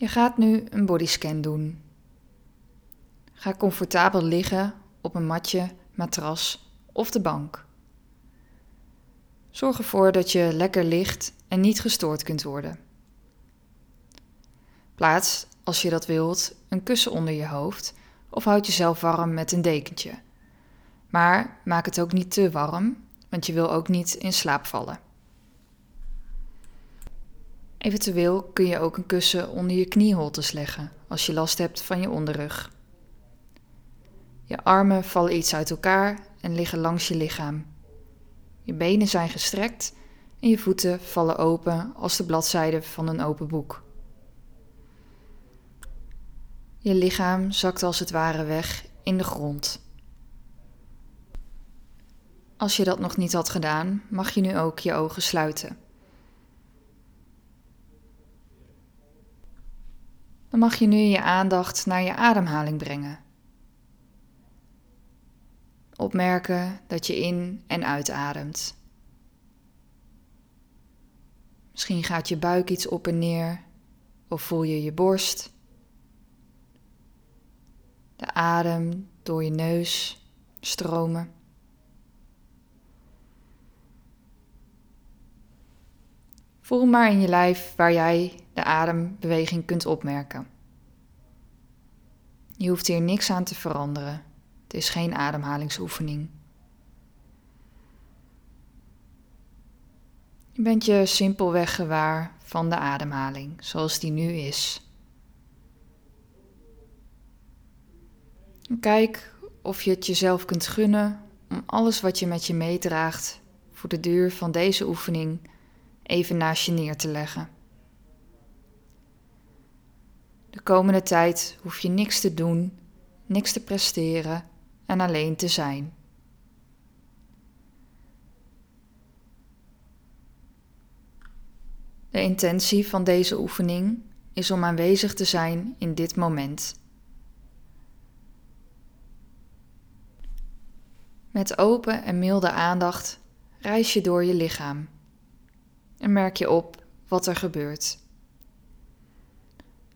Je gaat nu een bodyscan doen. Ga comfortabel liggen op een matje, matras of de bank. Zorg ervoor dat je lekker ligt en niet gestoord kunt worden. Plaats, als je dat wilt, een kussen onder je hoofd of houd jezelf warm met een dekentje. Maar maak het ook niet te warm, want je wil ook niet in slaap vallen. Eventueel kun je ook een kussen onder je knieholtes leggen als je last hebt van je onderrug. Je armen vallen iets uit elkaar en liggen langs je lichaam. Je benen zijn gestrekt en je voeten vallen open als de bladzijden van een open boek. Je lichaam zakt als het ware weg in de grond. Als je dat nog niet had gedaan, mag je nu ook je ogen sluiten. Dan mag je nu je aandacht naar je ademhaling brengen. Opmerken dat je in en uitademt. Misschien gaat je buik iets op en neer of voel je je borst. De adem door je neus stromen. Voel maar in je lijf waar jij de adembeweging kunt opmerken. Je hoeft hier niks aan te veranderen. Het is geen ademhalingsoefening. Je bent je simpelweg gewaar van de ademhaling zoals die nu is. Kijk of je het jezelf kunt gunnen om alles wat je met je meedraagt voor de duur van deze oefening even naast je neer te leggen. De komende tijd hoef je niks te doen, niks te presteren en alleen te zijn. De intentie van deze oefening is om aanwezig te zijn in dit moment. Met open en milde aandacht reis je door je lichaam en merk je op wat er gebeurt.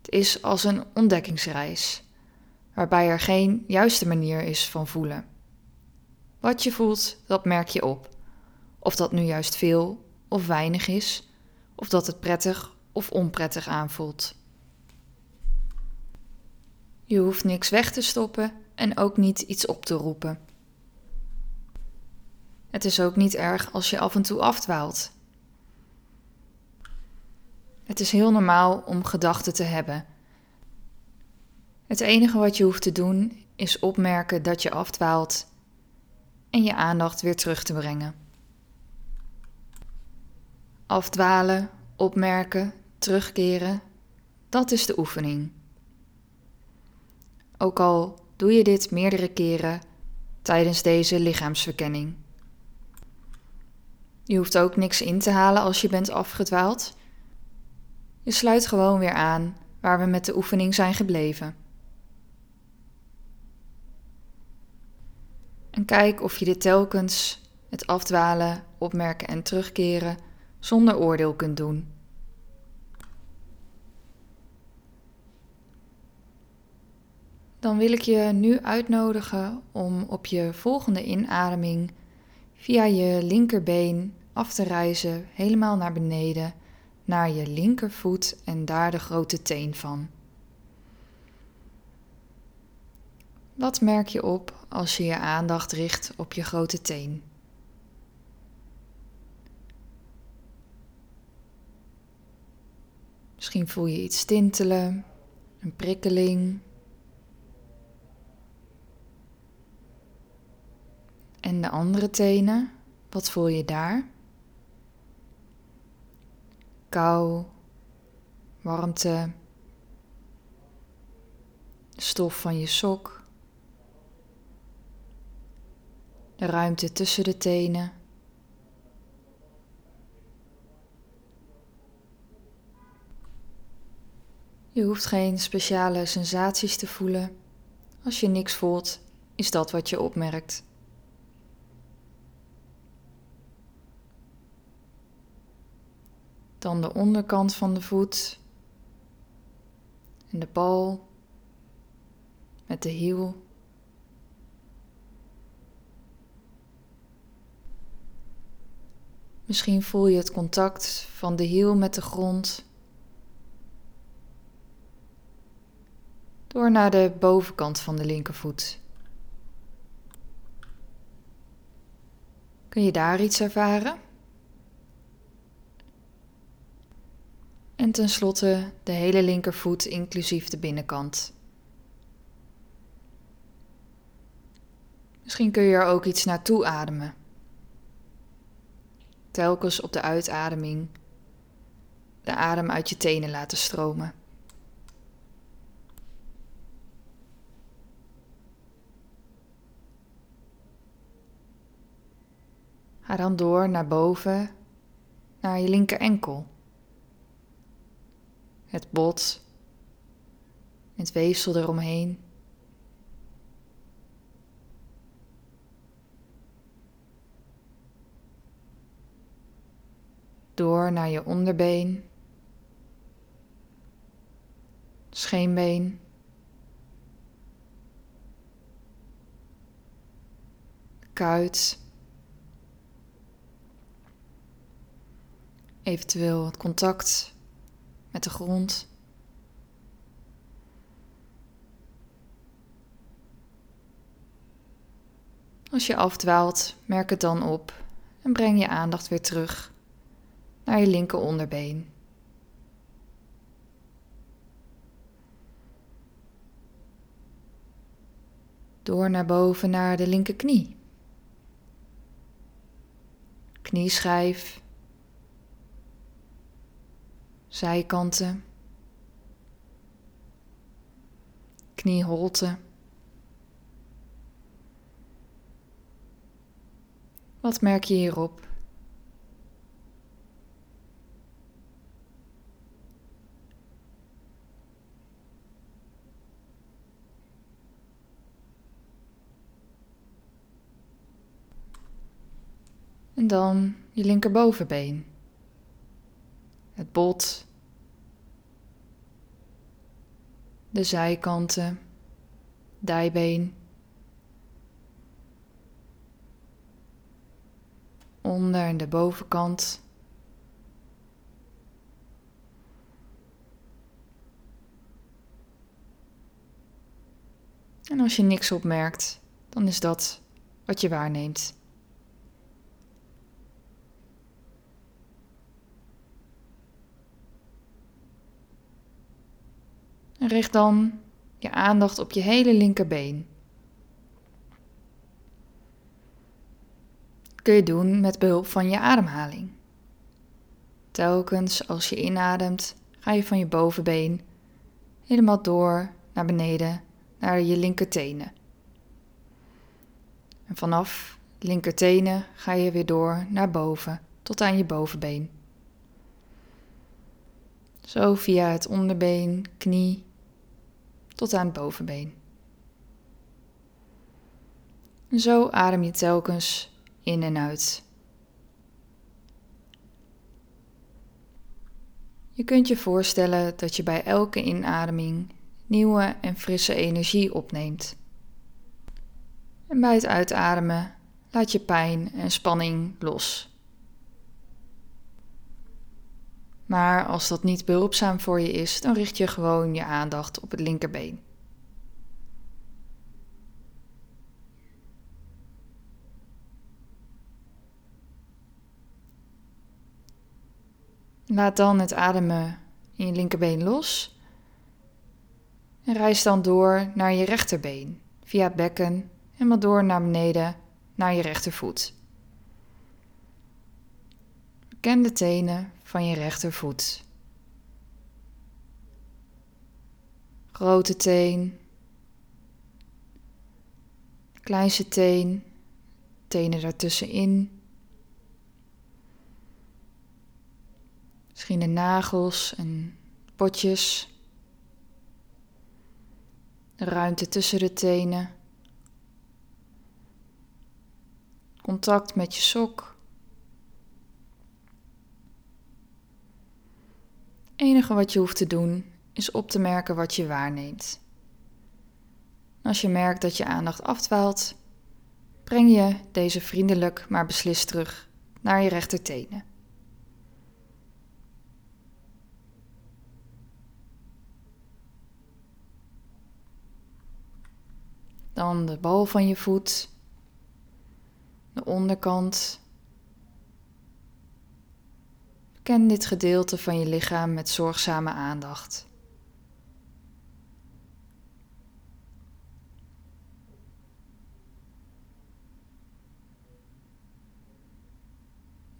Het is als een ontdekkingsreis, waarbij er geen juiste manier is van voelen. Wat je voelt, dat merk je op. Of dat nu juist veel of weinig is, of dat het prettig of onprettig aanvoelt. Je hoeft niks weg te stoppen en ook niet iets op te roepen. Het is ook niet erg als je af en toe afdwaalt het is heel normaal om gedachten te hebben. Het enige wat je hoeft te doen is opmerken dat je afdwaalt en je aandacht weer terug te brengen. Afdwalen, opmerken, terugkeren, dat is de oefening. Ook al doe je dit meerdere keren tijdens deze lichaamsverkenning. Je hoeft ook niks in te halen als je bent afgedwaald. Je sluit gewoon weer aan waar we met de oefening zijn gebleven. En kijk of je dit telkens, het afdwalen, opmerken en terugkeren, zonder oordeel kunt doen. Dan wil ik je nu uitnodigen om op je volgende inademing via je linkerbeen af te reizen, helemaal naar beneden naar je linkervoet en daar de grote teen van. Wat merk je op als je je aandacht richt op je grote teen? Misschien voel je iets tintelen, een prikkeling. En de andere tenen, wat voel je daar? Kou, warmte, stof van je sok, de ruimte tussen de tenen. Je hoeft geen speciale sensaties te voelen. Als je niks voelt, is dat wat je opmerkt. Dan de onderkant van de voet. en de bal met de hiel. Misschien voel je het contact van de hiel met de grond. Door naar de bovenkant van de linkervoet. Kun je daar iets ervaren? En tenslotte de hele linkervoet inclusief de binnenkant. Misschien kun je er ook iets naartoe ademen. Telkens op de uitademing de adem uit je tenen laten stromen. Ga dan door naar boven, naar je linker enkel. Het bot, het weefsel eromheen. Door naar je onderbeen, scheenbeen. kuit. Eventueel het contact met de grond. Als je afdwaalt, merk het dan op en breng je aandacht weer terug naar je linker onderbeen. Door naar boven naar de linkerknie. Knieschijf zijkanten, knieholte. Wat merk je hierop? En dan je linkerbovenbeen bot, de zijkanten, dijbeen, onder en de bovenkant. En als je niks opmerkt, dan is dat wat je waarneemt. Richt dan je aandacht op je hele linkerbeen. kun je doen met behulp van je ademhaling. Telkens als je inademt, ga je van je bovenbeen helemaal door naar beneden naar je linkertenen. En vanaf linkertenen ga je weer door naar boven tot aan je bovenbeen. Zo via het onderbeen, knie, tot aan het bovenbeen. En zo adem je telkens in en uit. Je kunt je voorstellen dat je bij elke inademing nieuwe en frisse energie opneemt. En bij het uitademen laat je pijn en spanning los. Maar als dat niet behulpzaam voor je is, dan richt je gewoon je aandacht op het linkerbeen. Laat dan het ademen in je linkerbeen los. En reis dan door naar je rechterbeen, via het bekken, helemaal door naar beneden naar je rechtervoet. Ken de tenen van je rechtervoet. Grote teen, kleinste teen, tenen daartussenin. Misschien de nagels en potjes. Ruimte tussen de tenen. Contact met je sok. Enige wat je hoeft te doen is op te merken wat je waarneemt. Als je merkt dat je aandacht afdwaalt, breng je deze vriendelijk maar beslist terug naar je rechtertenen. Dan de bal van je voet, de onderkant. Ken dit gedeelte van je lichaam met zorgzame aandacht.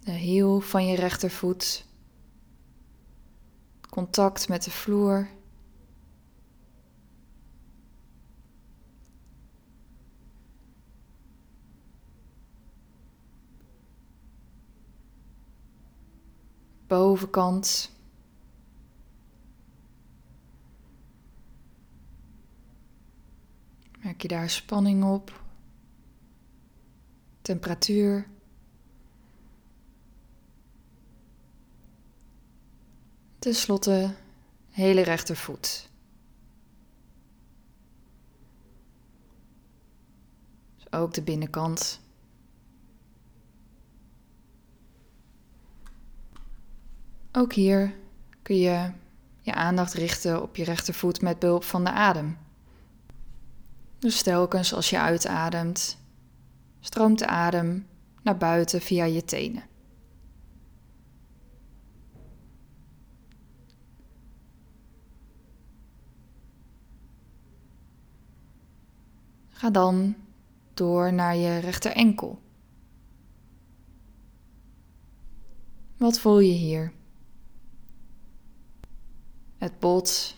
De hiel van je rechtervoet. Contact met de vloer. Bovenkant. Merk je daar spanning op? Temperatuur? Ten slotte hele rechtervoet. Dus ook de binnenkant. Ook hier kun je je aandacht richten op je rechtervoet met behulp van de adem. Dus telkens als je uitademt, stroomt de adem naar buiten via je tenen. Ga dan door naar je rechterenkel. Wat voel je hier? Het bot.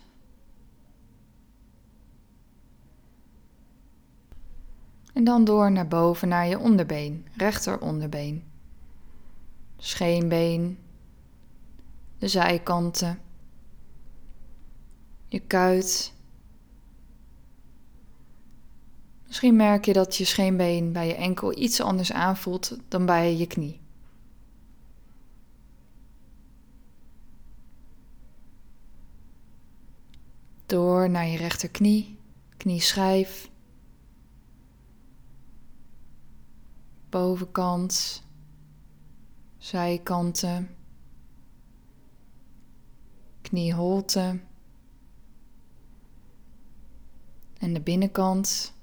En dan door naar boven naar je onderbeen, rechteronderbeen. Scheenbeen, de zijkanten, je kuit. Misschien merk je dat je scheenbeen bij je enkel iets anders aanvoelt dan bij je knie. Naar je rechterknie, knieschijf, bovenkant, zijkanten, knieholte en de binnenkant.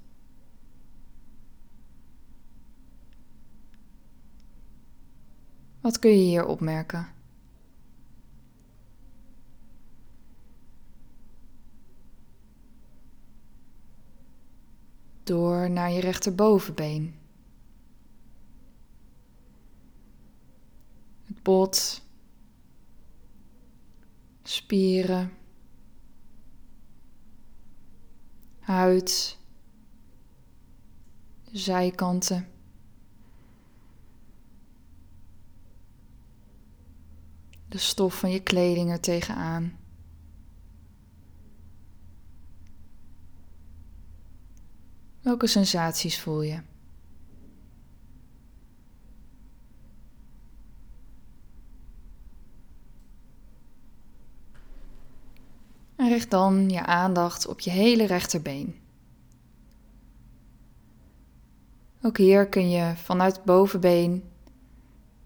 Wat kun je hier opmerken? Door naar je rechterbovenbeen. Het bot, spieren, huid, zijkanten. De stof van je kleding er tegenaan. Welke sensaties voel je? En richt dan je aandacht op je hele rechterbeen. Ook hier kun je vanuit bovenbeen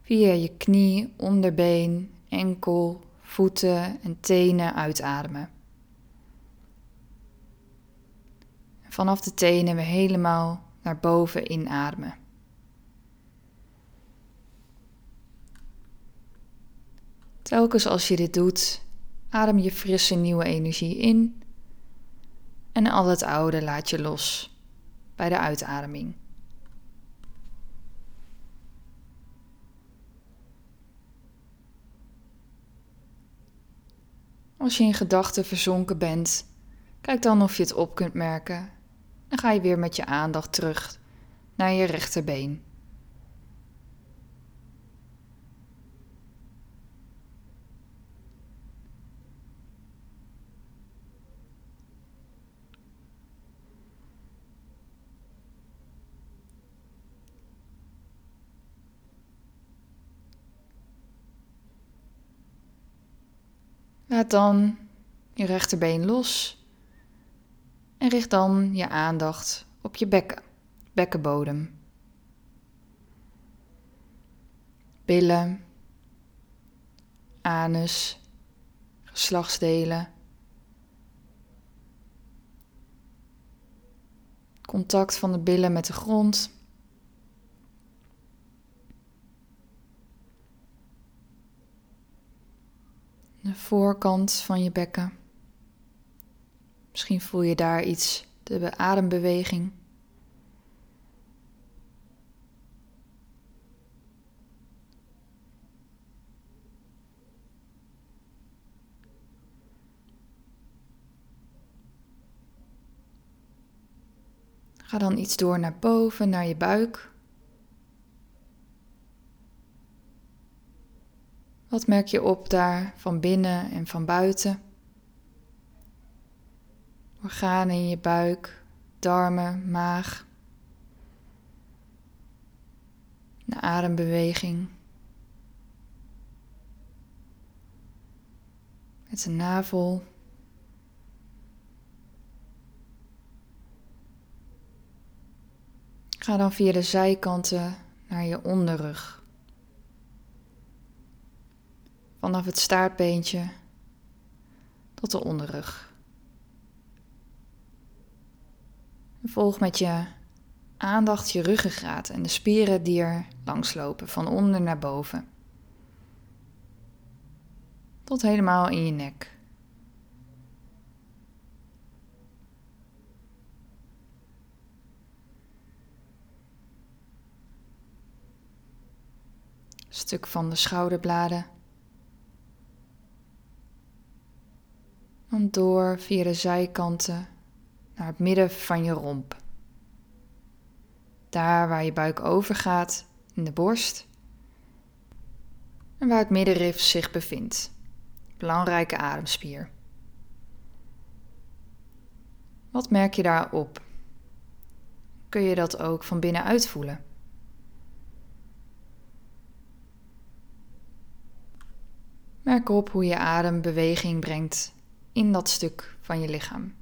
via je knie, onderbeen, enkel, voeten en tenen uitademen. Vanaf de tenen weer helemaal naar boven inademen. Telkens als je dit doet, adem je frisse nieuwe energie in en al het oude laat je los bij de uitademing. Als je in gedachten verzonken bent, kijk dan of je het op kunt merken en ga je weer met je aandacht terug naar je rechterbeen. Laat dan je rechterbeen los en richt dan je aandacht op je bekken, bekkenbodem. Billen, anus, geslachtsdelen. Contact van de billen met de grond. De voorkant van je bekken. Misschien voel je daar iets, de adembeweging. Ga dan iets door naar boven, naar je buik. Wat merk je op daar van binnen en van buiten? Organen in je buik, darmen, maag. Een adembeweging. Met de navel. Ga dan via de zijkanten naar je onderrug. Vanaf het staartbeentje tot de onderrug. Volg met je aandacht je ruggengraat en de spieren die er langslopen, van onder naar boven. Tot helemaal in je nek. Stuk van de schouderbladen. Dan door via de zijkanten naar het midden van je romp. Daar waar je buik overgaat in de borst en waar het middenrif zich bevindt. Belangrijke ademspier. Wat merk je daarop? Kun je dat ook van binnenuit voelen? Merk op hoe je adem beweging brengt in dat stuk van je lichaam.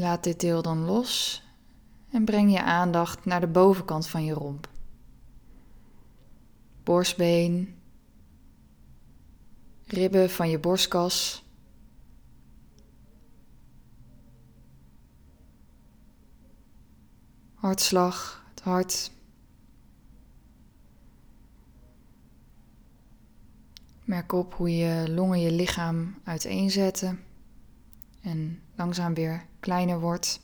Laat dit deel dan los en breng je aandacht naar de bovenkant van je romp. Borstbeen, ribben van je borstkas. Hartslag, het hart. Merk op hoe je longen je lichaam uiteenzetten en langzaam weer kleiner wordt.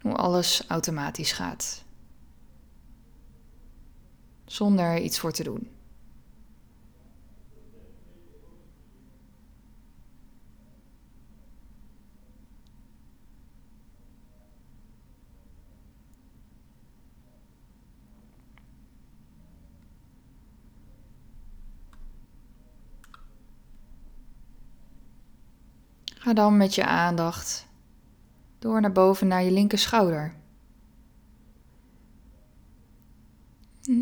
Hoe alles automatisch gaat. Zonder er iets voor te doen. Ga dan met je aandacht door naar boven naar je linker schouder.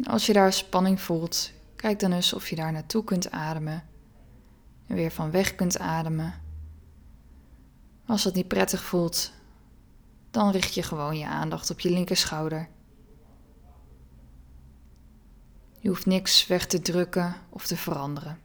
Als je daar spanning voelt, kijk dan eens of je daar naartoe kunt ademen en weer van weg kunt ademen. Als dat niet prettig voelt, dan richt je gewoon je aandacht op je linker schouder. Je hoeft niks weg te drukken of te veranderen.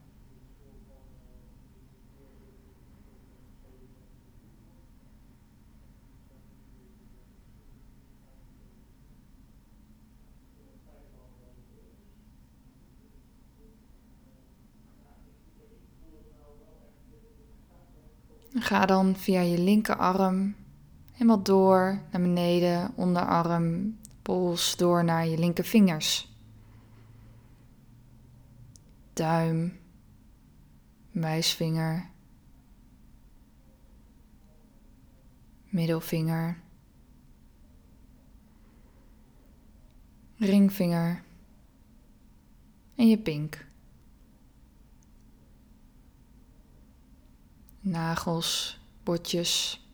Ga dan via je linkerarm helemaal door naar beneden, onderarm, pols, door naar je linkervingers. Duim, wijsvinger, middelvinger, ringvinger en je pink. Nagels, botjes,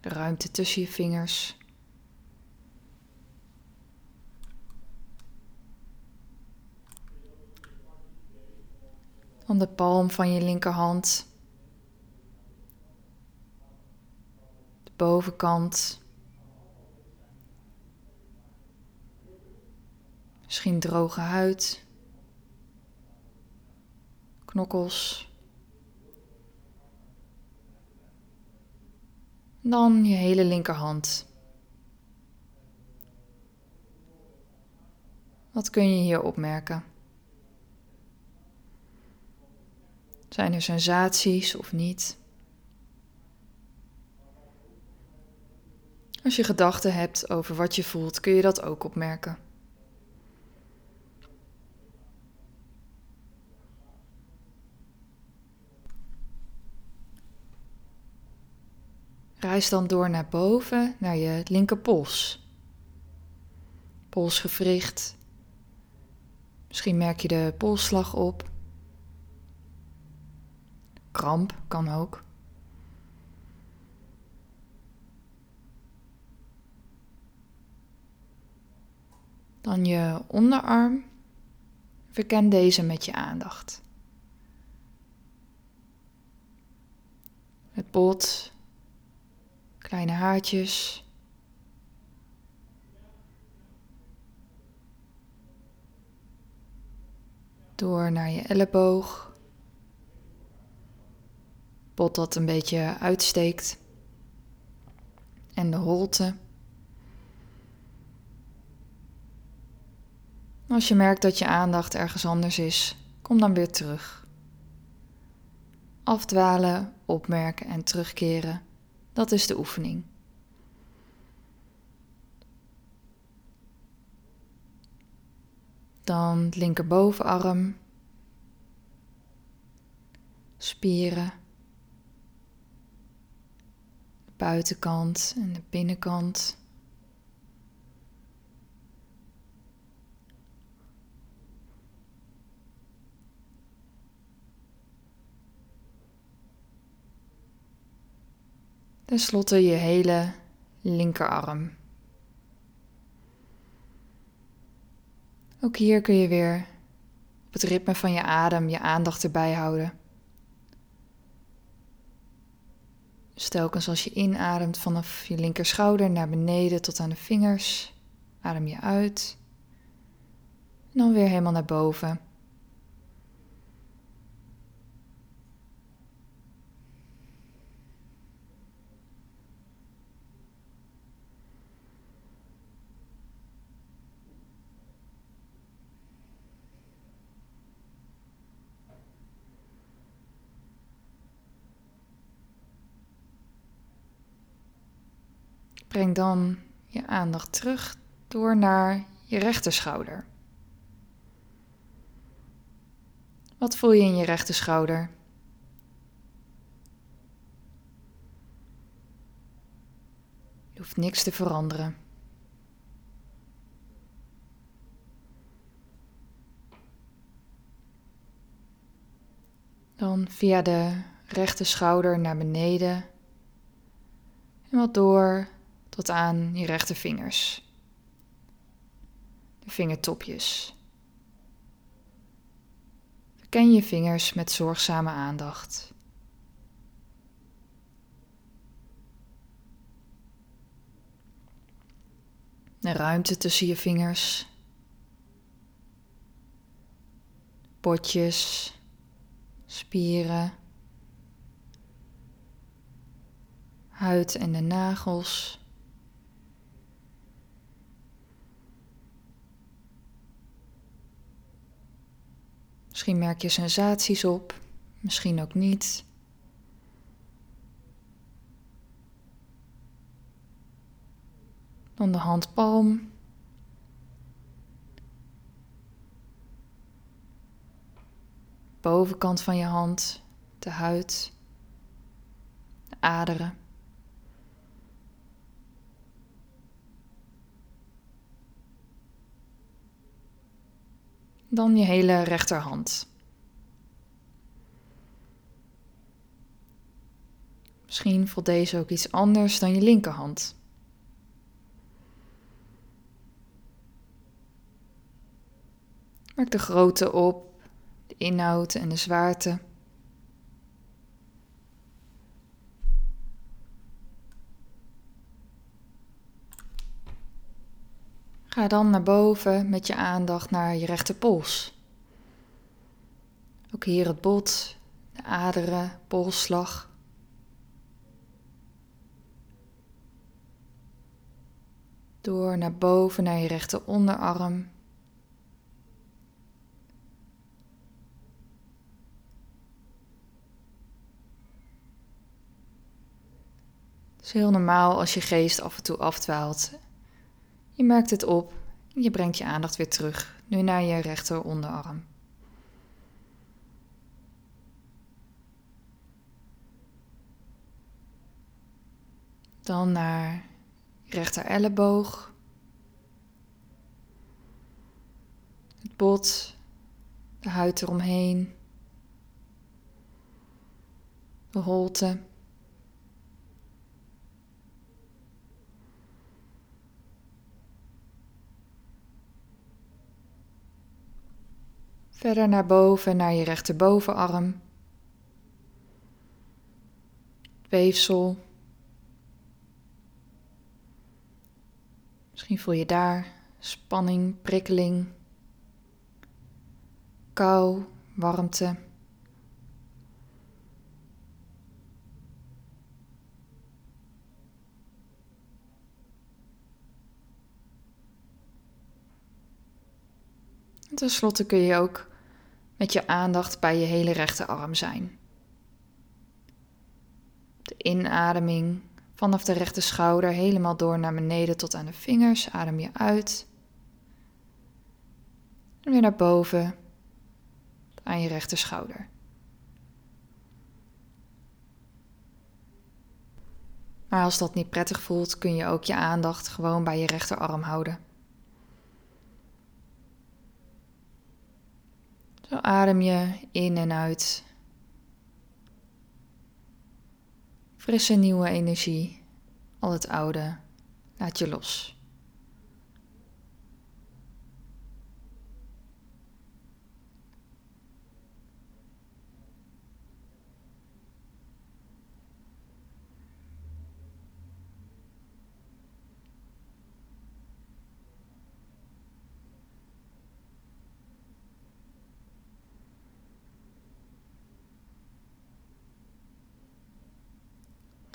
ruimte tussen je vingers. Dan de palm van je linkerhand. De bovenkant. Misschien droge huid. Knokkels. Dan je hele linkerhand. Wat kun je hier opmerken? Zijn er sensaties of niet? Als je gedachten hebt over wat je voelt, kun je dat ook opmerken. Reis dan door naar boven, naar je linkerpols. Polsgewricht. Misschien merk je de polsslag op. Kramp kan ook. Dan je onderarm. Verken deze met je aandacht. Het bot, kleine haartjes. Door naar je elleboog bot dat een beetje uitsteekt. En de holte. Als je merkt dat je aandacht ergens anders is, kom dan weer terug. Afdwalen, opmerken en terugkeren, dat is de oefening. Dan linkerbovenarm, spieren buitenkant en de binnenkant. Ten slotte je hele linkerarm. Ook hier kun je weer op het ritme van je adem je aandacht erbij houden. Stelkens als je inademt vanaf je linkerschouder naar beneden tot aan de vingers, adem je uit. En dan weer helemaal naar boven. Breng dan je aandacht terug door naar je rechterschouder. Wat voel je in je rechterschouder? Je hoeft niks te veranderen. Dan via de rechterschouder naar beneden en wat door tot aan je rechtervingers. De vingertopjes. Verken je vingers met zorgzame aandacht. De ruimte tussen je vingers. Potjes, spieren, huid en de nagels. Misschien merk je sensaties op, misschien ook niet. Dan de handpalm. Bovenkant van je hand, de huid, de aderen. Dan je hele rechterhand. Misschien voelt deze ook iets anders dan je linkerhand. Merk de grootte op, de inhoud en de zwaarte. Ga dan naar boven met je aandacht naar je rechterpols. Ook hier het bot, de aderen, polsslag. Door naar boven naar je rechter onderarm. Het is heel normaal als je geest af en toe afdwaalt je merkt het op en je brengt je aandacht weer terug, nu naar je rechter onderarm. Dan naar rechter elleboog. Het bot, de huid eromheen, de holte. Verder naar boven, naar je rechterbovenarm. Weefsel. Misschien voel je daar spanning, prikkeling, kou, warmte. En tenslotte kun je ook met je aandacht bij je hele rechterarm zijn. De inademing vanaf de rechter schouder helemaal door naar beneden tot aan de vingers. Adem je uit. En weer naar boven aan je rechter schouder. Maar als dat niet prettig voelt, kun je ook je aandacht gewoon bij je rechterarm houden. Zo adem je in en uit. Frisse nieuwe energie. Al het oude laat je los.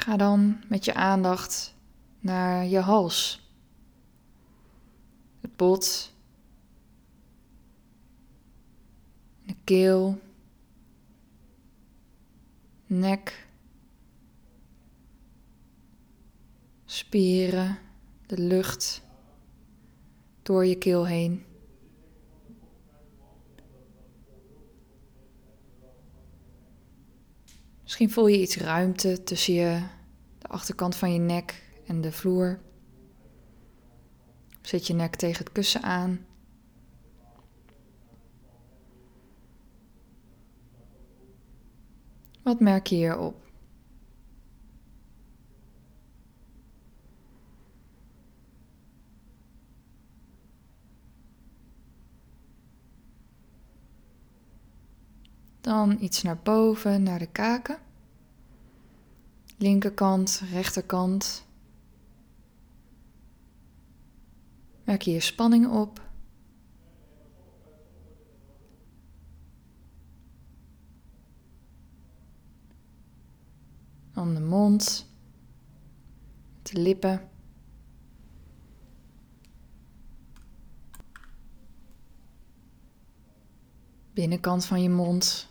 Ga dan met je aandacht naar je hals. Het bot. De keel. Nek. Spieren. De lucht door je keel heen. Misschien voel je iets ruimte tussen je, de achterkant van je nek en de vloer. Zet je nek tegen het kussen aan. Wat merk je hierop? Dan iets naar boven, naar de kaken. Linkerkant, rechterkant. Merk je spanning op. Dan de mond, de lippen. Binnenkant van je mond.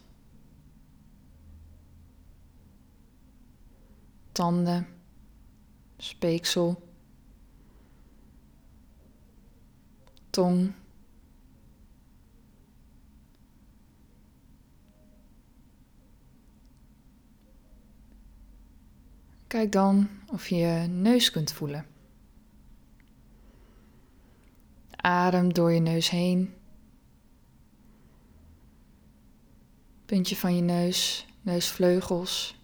Tanden, speeksel, tong. Kijk dan of je je neus kunt voelen. Adem door je neus heen. Puntje van je neus, neusvleugels.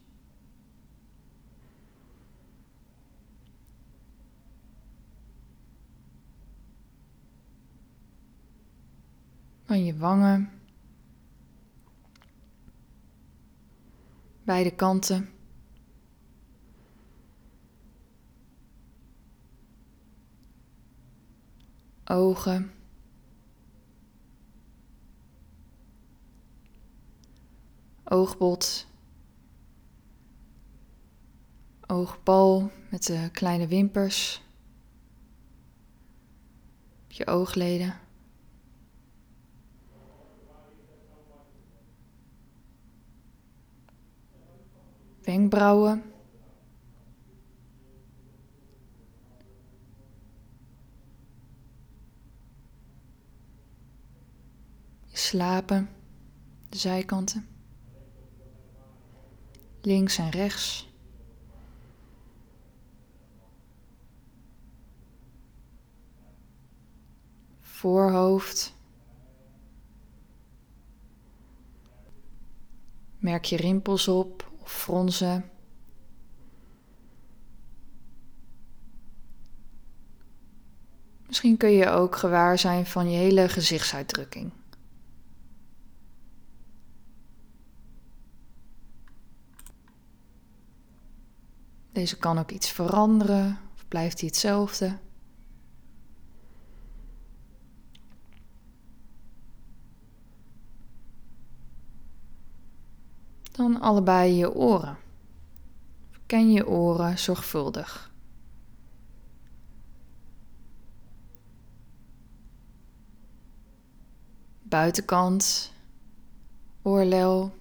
Van je wangen. Beide kanten. Ogen. oogbot, oogbal met de kleine wimpers, je oogleden. Wenkbrauwen. Slapen, de zijkanten links en rechts. Voorhoofd. Merk je rimpels op of fronsen. Misschien kun je ook gewaar zijn van je hele gezichtsuitdrukking. Deze kan ook iets veranderen of blijft hij hetzelfde. Dan allebei je oren. Ken je oren zorgvuldig. Buitenkant, oorlel.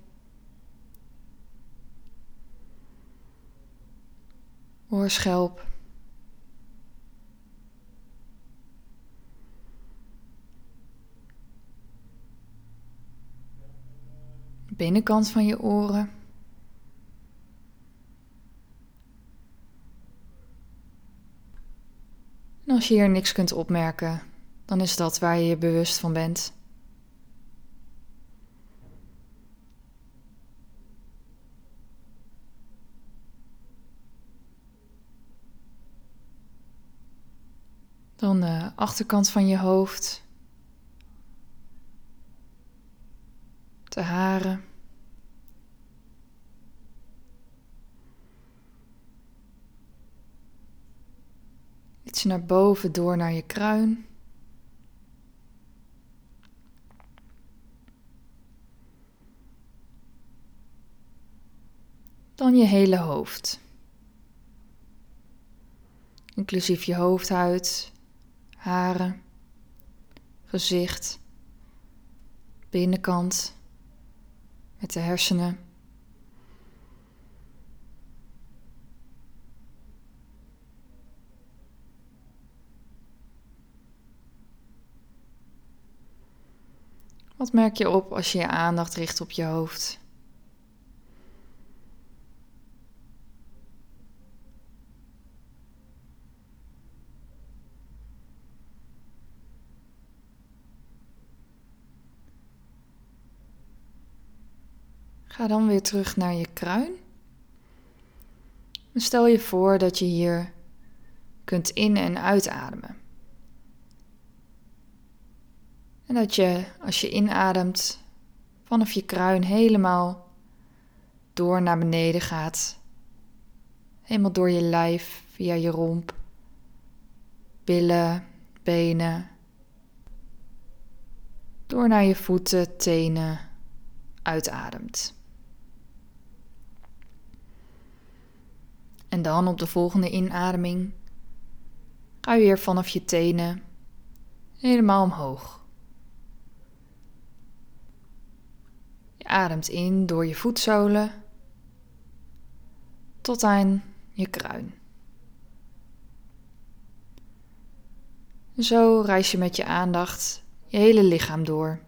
oorschelp. Binnenkant van je oren. En als je hier niks kunt opmerken, dan is dat waar je je bewust van bent. Dan de achterkant van je hoofd. De haren. Iets naar boven door naar je kruin. Dan je hele hoofd. Inclusief je hoofdhuid, haren, gezicht, binnenkant met de hersenen. Wat merk je op als je je aandacht richt op je hoofd? Ga dan weer terug naar je kruin. En stel je voor dat je hier kunt in- en uitademen. En dat je als je inademt vanaf je kruin helemaal door naar beneden gaat. Helemaal door je lijf, via je romp, billen, benen. Door naar je voeten, tenen, uitademt. En dan op de volgende inademing ga je weer vanaf je tenen helemaal omhoog. Je ademt in door je voetzolen tot aan je kruin. Zo reis je met je aandacht je hele lichaam door.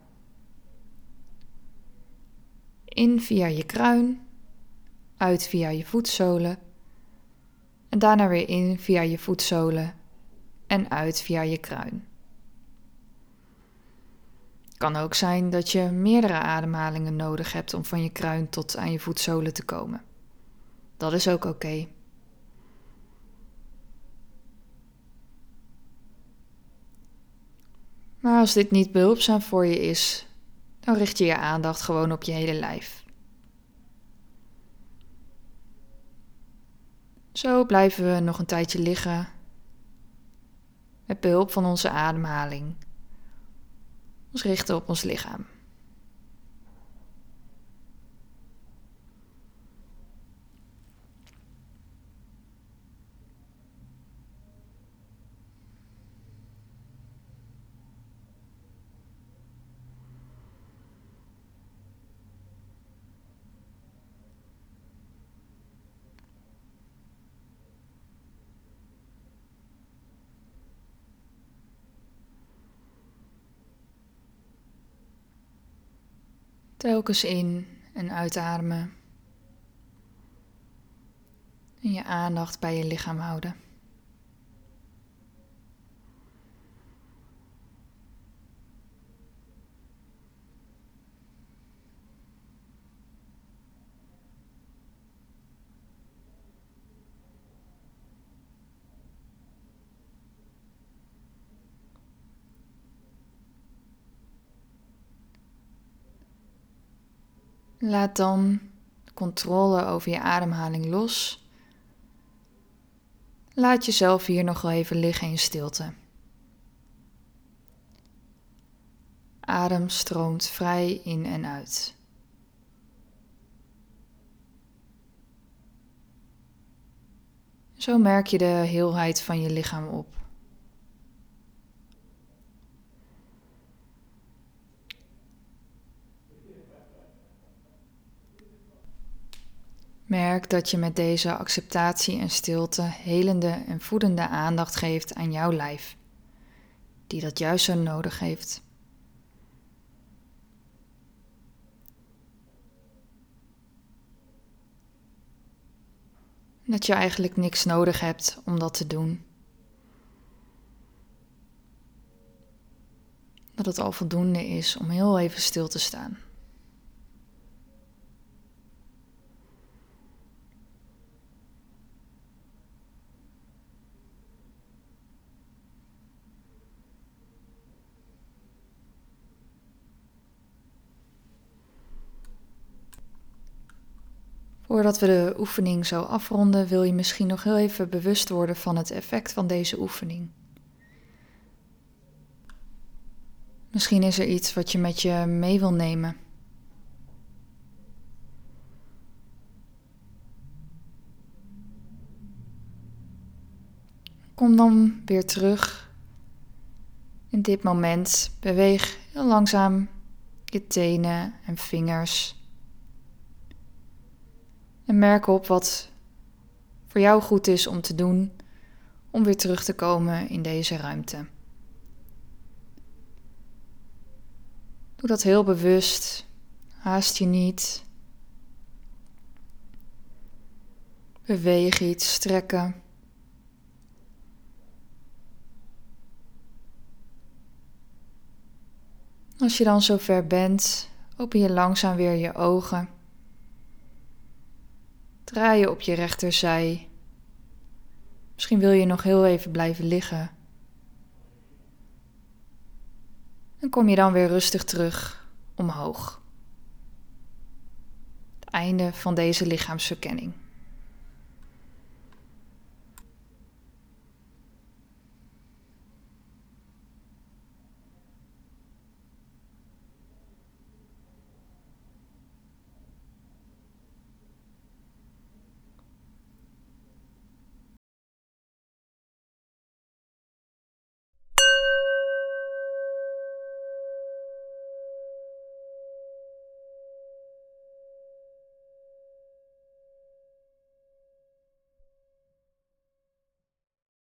In via je kruin, uit via je voetzolen en daarna weer in via je voetzolen en uit via je kruin. Kan ook zijn dat je meerdere ademhalingen nodig hebt om van je kruin tot aan je voetzolen te komen. Dat is ook oké. Maar als dit niet behulpzaam voor je is, dan richt je je aandacht gewoon op je hele lijf. Zo blijven we nog een tijdje liggen met behulp van onze ademhaling. Ons richten op ons lichaam. Telkens in en uitademen. En je aandacht bij je lichaam houden. Laat dan controle over je ademhaling los. Laat jezelf hier nog wel even liggen in stilte. Adem stroomt vrij in en uit. Zo merk je de heelheid van je lichaam op. Merk dat je met deze acceptatie en stilte helende en voedende aandacht geeft aan jouw lijf, die dat juist zo nodig heeft. Dat je eigenlijk niks nodig hebt om dat te doen. Dat het al voldoende is om heel even stil te staan. Voordat we de oefening zo afronden, wil je misschien nog heel even bewust worden van het effect van deze oefening. Misschien is er iets wat je met je mee wil nemen. Kom dan weer terug. In dit moment beweeg heel langzaam je tenen en vingers en merk op wat voor jou goed is om te doen om weer terug te komen in deze ruimte. Doe dat heel bewust. Haast je niet. Beweeg iets, strekken. Als je dan zover bent, open je langzaam weer je ogen. Draai je op je rechterzij. Misschien wil je nog heel even blijven liggen. En kom je dan weer rustig terug omhoog. Het einde van deze lichaamsverkenning.